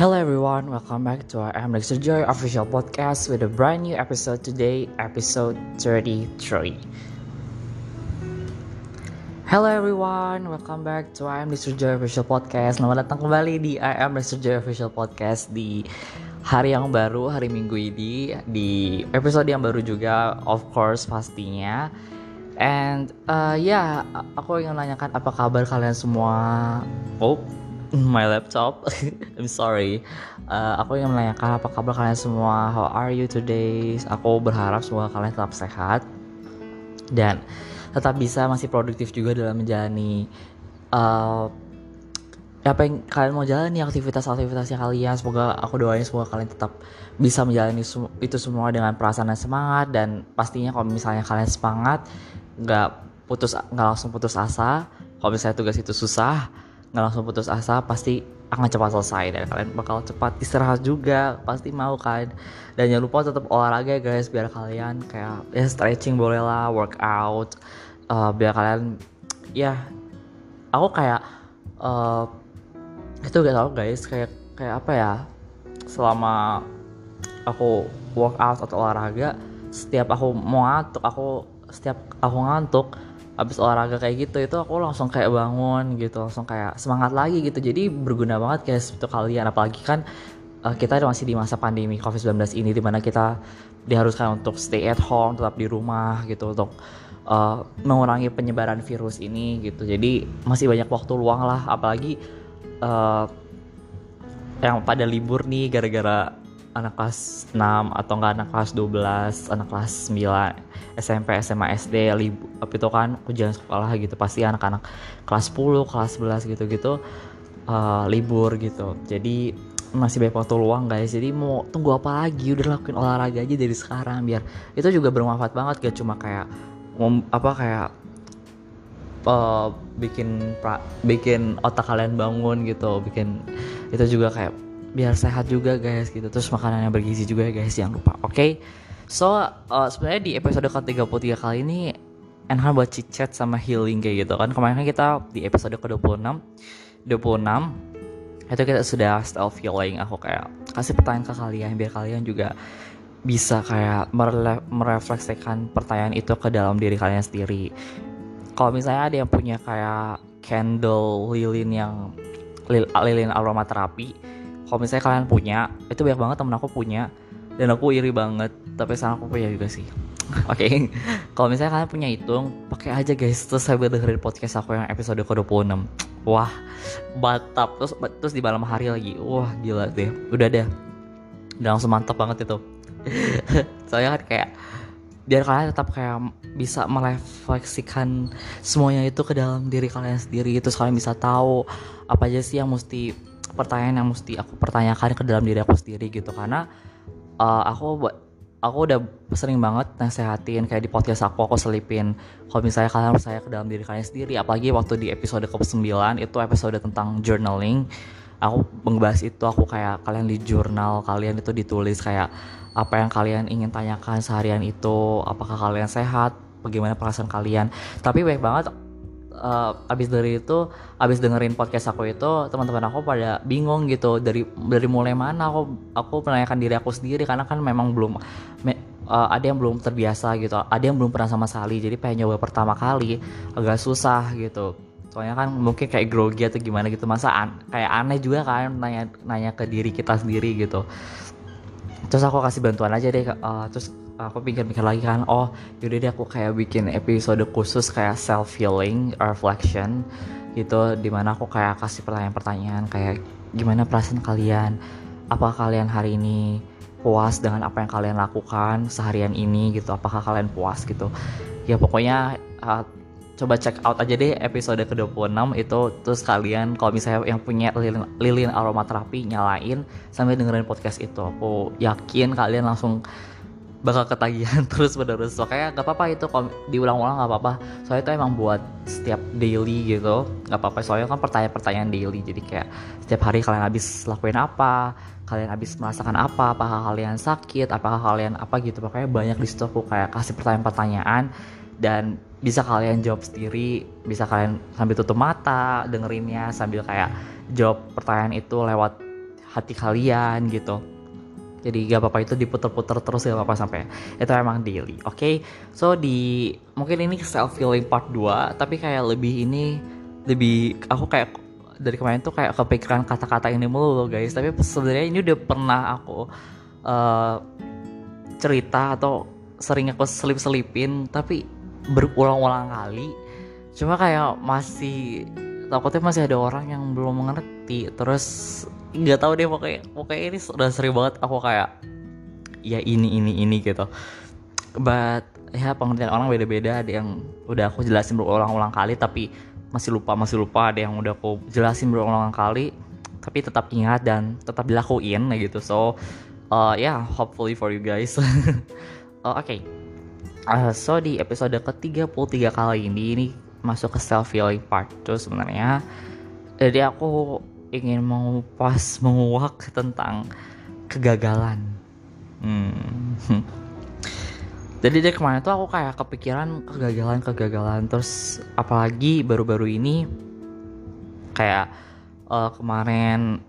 Hello everyone, welcome back to our Dexter Joy official podcast with a brand new episode today, episode 33. Hello everyone, welcome back to I am Dexter Joy official podcast. Selamat datang kembali di I am Dexter Joy official podcast di hari yang baru, hari Minggu ini di episode yang baru juga, of course pastinya. And uh, ya, yeah, aku ingin menanyakan apa kabar kalian semua. Oh, my laptop. I'm sorry. Uh, aku ingin menanyakan apa kabar kalian semua. How are you today? Aku berharap semoga kalian tetap sehat dan tetap bisa masih produktif juga dalam menjalani uh, apa yang kalian mau jalani aktivitas-aktivitasnya kalian. Semoga aku doain semoga kalian tetap bisa menjalani itu semua dengan perasaan dan semangat dan pastinya kalau misalnya kalian semangat nggak putus nggak langsung putus asa. Kalau misalnya tugas itu susah, nggak langsung putus asa pasti akan cepat selesai dan kalian bakal cepat istirahat juga pasti mau kan? Dan jangan lupa tetap olahraga guys biar kalian kayak ya stretching boleh lah workout uh, biar kalian ya aku kayak uh, itu gak tau guys kayak kayak apa ya selama aku workout atau olahraga setiap aku mau ngantuk aku setiap aku ngantuk habis olahraga kayak gitu itu aku langsung kayak bangun gitu langsung kayak semangat lagi gitu. Jadi berguna banget guys untuk kalian apalagi kan uh, kita masih di masa pandemi covid-19 ini di mana kita diharuskan untuk stay at home tetap di rumah gitu untuk uh, mengurangi penyebaran virus ini gitu. Jadi masih banyak waktu luang lah apalagi uh, yang pada libur nih gara-gara anak kelas 6 atau enggak anak kelas 12, anak kelas 9, SMP, SMA, SD, libur itu kan ujian sekolah gitu pasti anak-anak kelas 10, kelas 11 gitu-gitu uh, libur gitu. Jadi masih banyak waktu luang guys. Jadi mau tunggu apa lagi? Udah lakuin olahraga aja dari sekarang biar itu juga bermanfaat banget gak cuma kayak apa kayak uh, bikin pra, bikin otak kalian bangun gitu, bikin itu juga kayak biar sehat juga guys gitu. Terus makanan yang bergizi juga ya guys jangan lupa oke? Okay? so uh, sebenarnya di episode ke-33 kali ini enakan buat chit chat sama healing kayak gitu kan. Kemarin kan kita di episode ke-26 26 itu kita sudah self healing. Aku kayak kasih pertanyaan ke kalian biar kalian juga bisa kayak merefleksikan pertanyaan itu ke dalam diri kalian sendiri. Kalau misalnya ada yang punya kayak candle lilin yang lilin aromaterapi kalau misalnya kalian punya itu banyak banget temen aku punya. Dan aku iri banget tapi sekarang aku punya juga sih. Oke. Okay. kalau misalnya kalian punya itu pakai aja guys terus saya dengerin podcast aku yang episode ke 26 wah batap. Terus terus di malam hari lagi. Wah gila deh. Udah deh. Udah langsung mantap banget itu. Saya kan kayak biar kalian tetap kayak bisa merefleksikan semuanya itu ke dalam diri kalian sendiri. Terus kalian bisa tahu apa aja sih yang mesti pertanyaan yang mesti aku pertanyakan ke dalam diri aku sendiri gitu. Karena uh, aku aku udah sering banget nasehatin kayak di podcast aku aku selipin. Kalau misalnya kalian percaya ke dalam diri kalian sendiri apalagi waktu di episode ke-9 itu episode tentang journaling aku mengebahas itu aku kayak kalian di jurnal kalian itu ditulis kayak apa yang kalian ingin tanyakan seharian itu apakah kalian sehat bagaimana perasaan kalian. Tapi baik banget uh, abis dari itu abis dengerin podcast aku itu teman-teman aku pada bingung gitu dari dari mulai mana aku aku menanyakan diri aku sendiri karena kan memang belum me, uh, ada yang belum terbiasa gitu ada yang belum pernah sama sekali jadi pengen nyoba pertama kali agak susah gitu. Soalnya kan mungkin kayak grogi atau gimana gitu masa an kayak aneh juga kan nanya nanya ke diri kita sendiri gitu. Terus aku kasih bantuan aja deh uh, terus aku pikir-pikir lagi kan oh yaudah deh aku kayak bikin episode khusus kayak self healing reflection gitu di mana aku kayak kasih pertanyaan-pertanyaan kayak gimana perasaan kalian? Apa kalian hari ini puas dengan apa yang kalian lakukan seharian ini gitu? Apakah kalian puas? gitu. Ya pokoknya uh, coba check out aja deh episode ke-26 itu terus kalian kalau misalnya yang punya lilin, lilin aromaterapi nyalain sambil dengerin podcast itu. Aku yakin kalian langsung bakal ketagihan terus menerus. Kayak gak apa-apa itu diulang-ulang gak apa-apa. Soalnya itu emang buat setiap daily gitu gak apa-apa. Soalnya kan pertanyaan-pertanyaan daily jadi kayak setiap hari kalian habis lakuin apa kalian habis merasakan apa apakah kalian sakit apakah kalian apa gitu. Pokoknya banyak di situ aku kayak kasih pertanyaan-pertanyaan dan bisa kalian jawab sendiri bisa kalian sambil tutup mata dengerinnya sambil kayak jawab pertanyaan itu lewat hati kalian gitu jadi gak apa-apa itu diputer-puter terus gak apa-apa sampai itu emang daily oke? Okay? so di mungkin ini self healing part 2 tapi kayak lebih ini lebih aku kayak dari kemarin tuh kayak kepikiran kata-kata ini mulu guys. Tapi sebenarnya ini udah pernah aku uh, cerita atau sering aku selip-selipin tapi berulang-ulang kali. Cuma kayak masih takutnya masih ada orang yang belum mengerti. Terus nggak tahu deh pokoknya pokoknya ini sudah sering banget aku kayak ya ini ini ini gitu. But ya pengertian orang beda-beda ada yang udah aku jelasin berulang-ulang kali tapi masih lupa masih lupa. Ada yang udah aku jelasin berulang-ulang kali tapi tetap ingat dan tetap dilakuin gitu. So uh, ya yeah, hopefully for you guys. Uh, oke okay. uh, so di episode ke-33 kali ini ini masuk ke self healing part tuh sebenarnya. Jadi aku ingin mengupas menguak tentang kegagalan. Hmm. Jadi dari kemarin tuh aku kayak kepikiran kegagalan-kegagalan terus apalagi baru-baru ini kayak uh, kemarin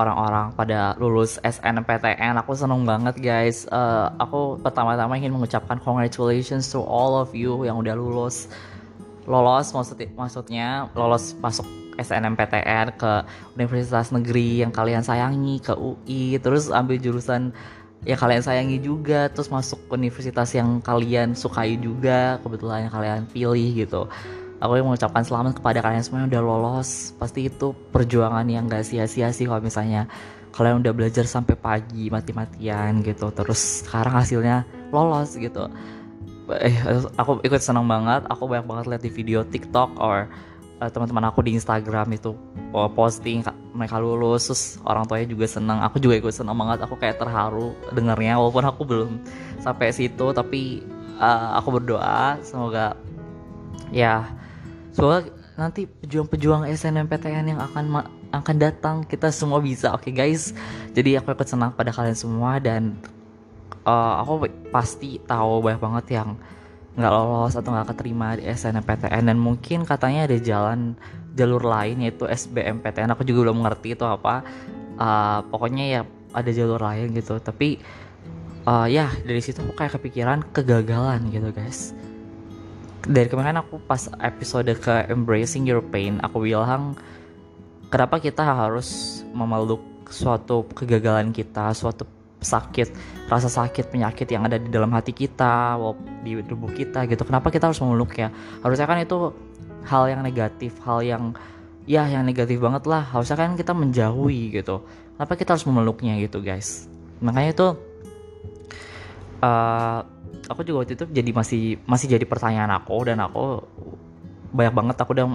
orang-orang pada lulus SNMPTN aku seneng banget guys uh, aku pertama-tama ingin mengucapkan congratulations to all of you yang udah lulus lolos maksud maksudnya lolos masuk SNMPTN ke universitas negeri yang kalian sayangi ke UI terus ambil jurusan yang kalian sayangi juga terus masuk universitas yang kalian sukai juga kebetulan yang kalian pilih gitu. Aku yang mengucapkan selamat kepada kalian semua yang udah lolos. Pasti itu perjuangan yang gak sia-sia sih kalau misalnya kalian udah belajar sampai pagi mati-matian gitu terus sekarang hasilnya lolos gitu. Eh aku ikut senang banget. Aku banyak banget lihat di video TikTok or uh, teman-teman aku di Instagram itu posting mereka lulus. Terus orang tuanya juga senang aku juga ikut senang banget aku kayak terharu dengarnya walaupun aku belum sampai situ tapi uh, aku berdoa semoga ya semoga nanti pejuang-pejuang SNMPTN yang akan akan datang kita semua bisa oke okay, guys? Jadi aku ikut senang pada kalian semua dan uh, aku pasti tahu banyak banget yang nggak lolos atau nggak keterima di SNMPTN dan mungkin katanya ada jalan jalur lain yaitu SBMPTN aku juga belum ngerti itu apa. Uh, pokoknya ya ada jalur lain gitu. Tapi uh, ya dari situ aku kayak kepikiran kegagalan gitu guys. Dari kemarin aku pas episode ke embracing your pain aku bilang kenapa kita harus memeluk suatu kegagalan kita suatu sakit rasa sakit penyakit yang ada di dalam hati kita di tubuh kita gitu. Kenapa kita harus memeluknya harusnya kan itu hal yang negatif hal yang ya yang negatif banget lah. Harusnya kan kita menjauhi gitu. Kenapa kita harus memeluknya gitu guys? Makanya itu uh, aku juga waktu itu jadi masih masih jadi pertanyaan aku dan aku banyak banget aku udah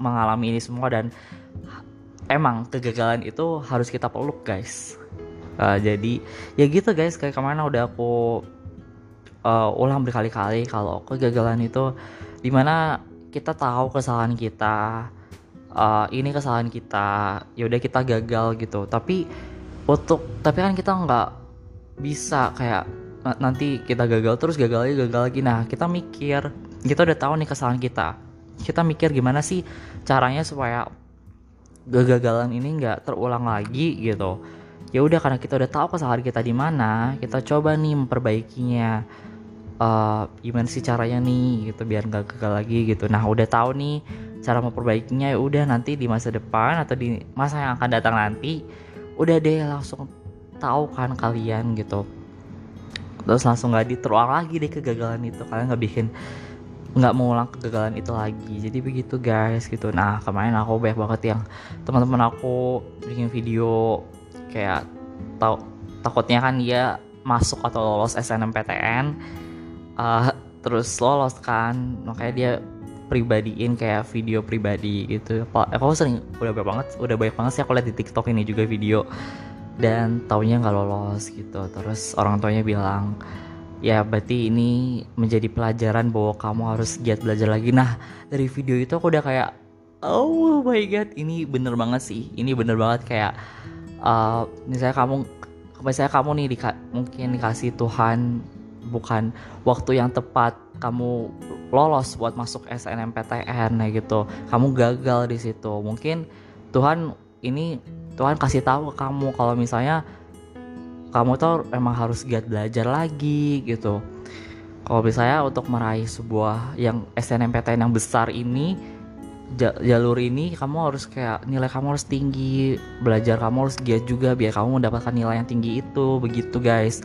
mengalami ini semua dan emang kegagalan itu harus kita peluk guys uh, jadi ya gitu guys kayak kemarin udah aku uh, ulang berkali-kali kalau kegagalan itu. Di mana kita tahu kesalahan kita uh, ini kesalahan kita ya udah kita gagal gitu. Tapi untuk tapi kan kita nggak bisa kayak nanti kita gagal terus gagal lagi gagal lagi. Nah kita mikir kita udah tahu nih kesalahan kita. Kita mikir gimana sih caranya supaya kegagalan ini nggak terulang lagi gitu ya udah karena kita udah tahu kesalahan kita di mana kita coba nih memperbaikinya. Uh, gimana sih caranya nih gitu biar nggak gagal lagi gitu. Nah udah tahu nih cara memperbaikinya ya udah nanti di masa depan atau di masa yang akan datang nanti udah deh langsung tahu kan kalian gitu. Terus langsung nggak diteruang lagi deh kegagalan itu kalian nggak bikin nggak mengulang kegagalan itu lagi. Jadi begitu guys gitu. Nah kemarin aku banyak banget yang teman-teman aku bikin video kayak tau takutnya kan dia masuk atau lolos SNMPTN uh, terus lolos kan makanya dia pribadiin kayak video pribadi gitu. Aku sering udah banyak banget udah banyak banget sih aku lihat di TikTok ini juga video dan taunya nggak lolos gitu. Terus orang tuanya bilang ya berarti ini menjadi pelajaran bahwa kamu harus giat belajar lagi. Nah dari video itu aku udah kayak oh my god ini bener banget sih ini bener banget kayak uh, misalnya kamu misalnya kamu nih di, mungkin dikasih Tuhan bukan waktu yang tepat kamu lolos buat masuk SNMPTN ya gitu. Kamu gagal di situ. Mungkin Tuhan ini Tuhan kasih tahu ke kamu kalau misalnya kamu tuh emang harus giat belajar lagi gitu. Kalau misalnya untuk meraih sebuah yang SNMPTN yang besar ini jalur ini kamu harus kayak nilai kamu harus tinggi belajar kamu harus giat juga biar kamu mendapatkan nilai yang tinggi itu begitu guys.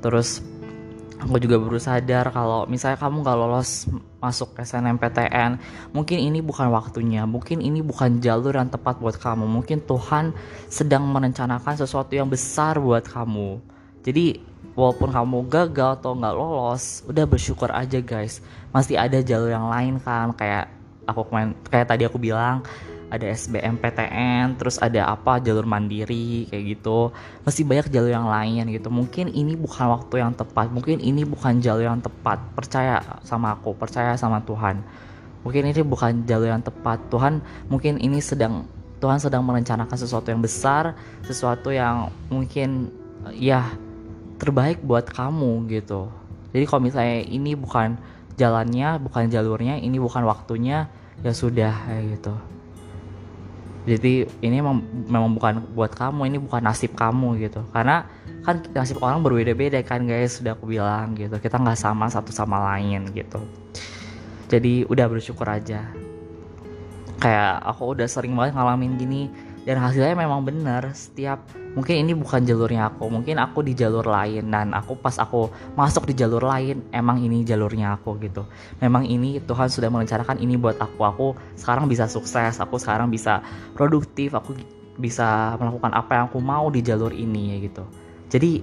Terus aku juga baru sadar kalau misalnya kamu gak lolos masuk SNMPTN mungkin ini bukan waktunya mungkin ini bukan jalur yang tepat buat kamu. Mungkin Tuhan sedang merencanakan sesuatu yang besar buat kamu. Jadi walaupun kamu gagal atau nggak lolos udah bersyukur aja guys. Masih ada jalur yang lain kan kayak aku main kayak tadi aku bilang ada SBMPTN terus ada apa jalur mandiri kayak gitu. Masih banyak jalur yang lain gitu. Mungkin ini bukan waktu yang tepat. Mungkin ini bukan jalur yang tepat. Percaya sama aku percaya sama Tuhan. Mungkin ini bukan jalur yang tepat. Tuhan mungkin ini sedang Tuhan sedang merencanakan sesuatu yang besar sesuatu yang mungkin ya terbaik buat kamu gitu. Jadi kalau misalnya ini bukan jalannya bukan jalurnya ini bukan waktunya ya sudah kayak gitu. Jadi ini memang, memang bukan buat kamu ini bukan nasib kamu gitu. Karena kan nasib orang berbeda-beda kan guys sudah aku bilang gitu. Kita nggak sama satu sama lain gitu. Jadi udah bersyukur aja. Kayak aku udah sering banget ngalamin gini dan hasilnya memang benar setiap mungkin ini bukan jalurnya aku mungkin aku di jalur lain dan aku pas aku masuk di jalur lain emang ini jalurnya aku gitu. Memang ini Tuhan sudah merencanakan ini buat aku. Aku sekarang bisa sukses aku sekarang bisa produktif aku bisa melakukan apa yang aku mau di jalur ini ya gitu. Jadi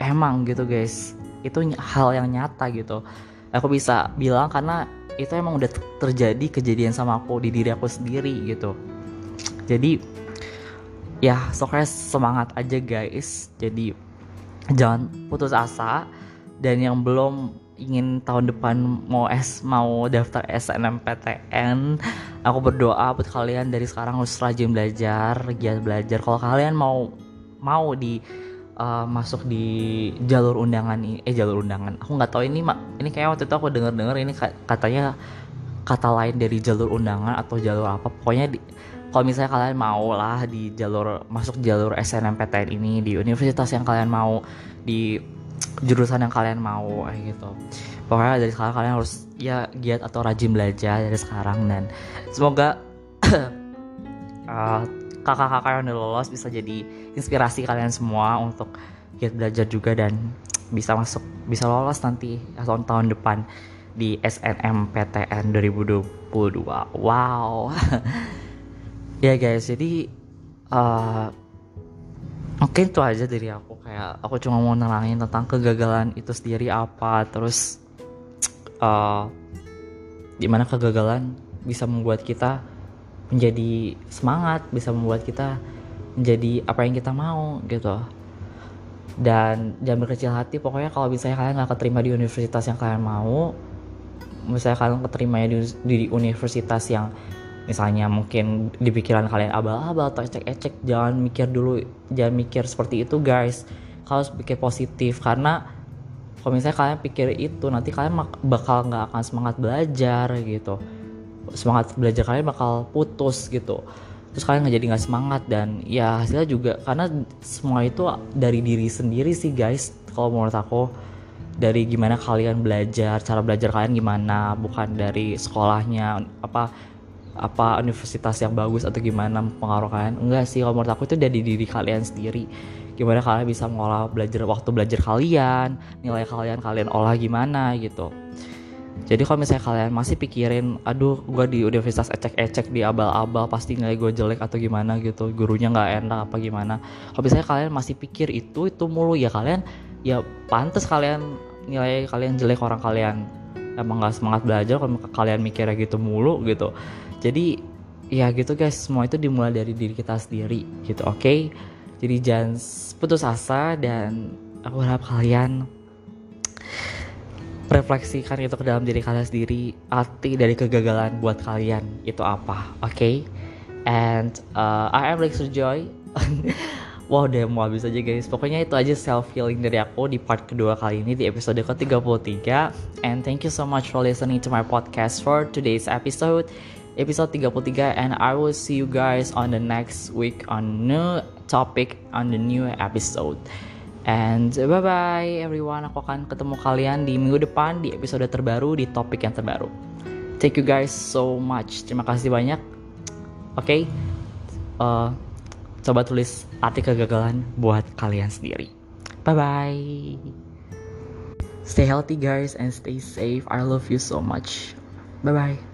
emang gitu guys. Itu hal yang nyata gitu. Aku bisa bilang karena itu emang udah terjadi kejadian sama aku di diri aku sendiri gitu. Jadi ya pokoknya semangat aja guys. Jadi jangan putus asa. Dan yang belum ingin tahun depan mau S mau daftar SNMPTN aku berdoa buat kalian dari sekarang harus rajin belajar giat belajar. Kalau kalian mau mau di uh, masuk di jalur undangan ini eh jalur undangan. Aku nggak tahu ini mak ini kayak waktu itu aku dengar dengar ini katanya kata lain dari jalur undangan atau jalur apa. Pokoknya di, kalau misalnya kalian mau lah di jalur masuk jalur SNMPTN ini di universitas yang kalian mau di jurusan yang kalian mau kayak gitu. Pokoknya dari sekarang kalian harus ya giat atau rajin belajar dari sekarang dan semoga uh, kakak-kakak yang udah lolos bisa jadi inspirasi kalian semua untuk giat belajar juga dan bisa masuk bisa lolos nanti atau tahun depan di SNMPTN 2022 wow ya guys jadi uh, mungkin itu aja dari aku. Kayak aku cuma mau nerangin tentang kegagalan itu sendiri apa terus uh, kegagalan bisa membuat kita menjadi semangat bisa membuat kita menjadi apa yang kita mau gitu. Dan jangan berkecil hati pokoknya kalau misalnya kalian nggak keterima di universitas yang kalian mau misalnya kalian keterima di, di universitas yang misalnya mungkin di pikiran kalian abal-abal atau ecek-ecek jangan mikir dulu jangan mikir seperti itu guys. Kalau pikir positif karena kalau misalnya kalian pikir itu nanti kalian bakal nggak akan semangat belajar gitu. Semangat belajar kalian bakal putus gitu. Terus kalian nggak jadi nggak semangat dan ya hasilnya juga karena semua itu dari diri sendiri sih guys kalau menurut aku. Dari gimana kalian belajar cara belajar kalian gimana bukan dari sekolahnya apa apa universitas yang bagus atau gimana pengaruh kalian? Enggak sih kalau menurut aku itu dari diri kalian sendiri. Gimana kalian bisa mengolah belajar waktu belajar kalian nilai kalian kalian olah gimana gitu. Jadi kalau misalnya kalian masih pikirin aduh gue di universitas ecek-ecek di abal-abal pasti nilai gue jelek atau gimana gitu gurunya nggak enak apa gimana. Kalau misalnya kalian masih pikir itu itu mulu ya kalian ya pantas kalian nilai kalian jelek orang kalian emang nggak semangat belajar kalau kalian mikirnya gitu mulu gitu jadi ya gitu guys semua itu dimulai dari diri kita sendiri gitu oke okay? jadi jangan putus asa dan aku harap kalian refleksikan itu ke dalam diri kalian sendiri arti dari kegagalan buat kalian itu apa oke okay? and uh, I am Lexer Joy Wow udah mau habis aja guys Pokoknya itu aja self healing dari aku di part kedua kali ini di episode ke-33 And thank you so much for listening to my podcast for today's episode episode 33 and I will see you guys on the next week on new topic on the new episode. And bye bye everyone. Aku akan ketemu kalian di minggu depan di episode terbaru di topik yang terbaru. Thank you guys so much. Terima kasih banyak. Oke. Okay? Uh, coba tulis arti kegagalan buat kalian sendiri. Bye bye. Stay healthy guys and stay safe. I love you so much. Bye bye.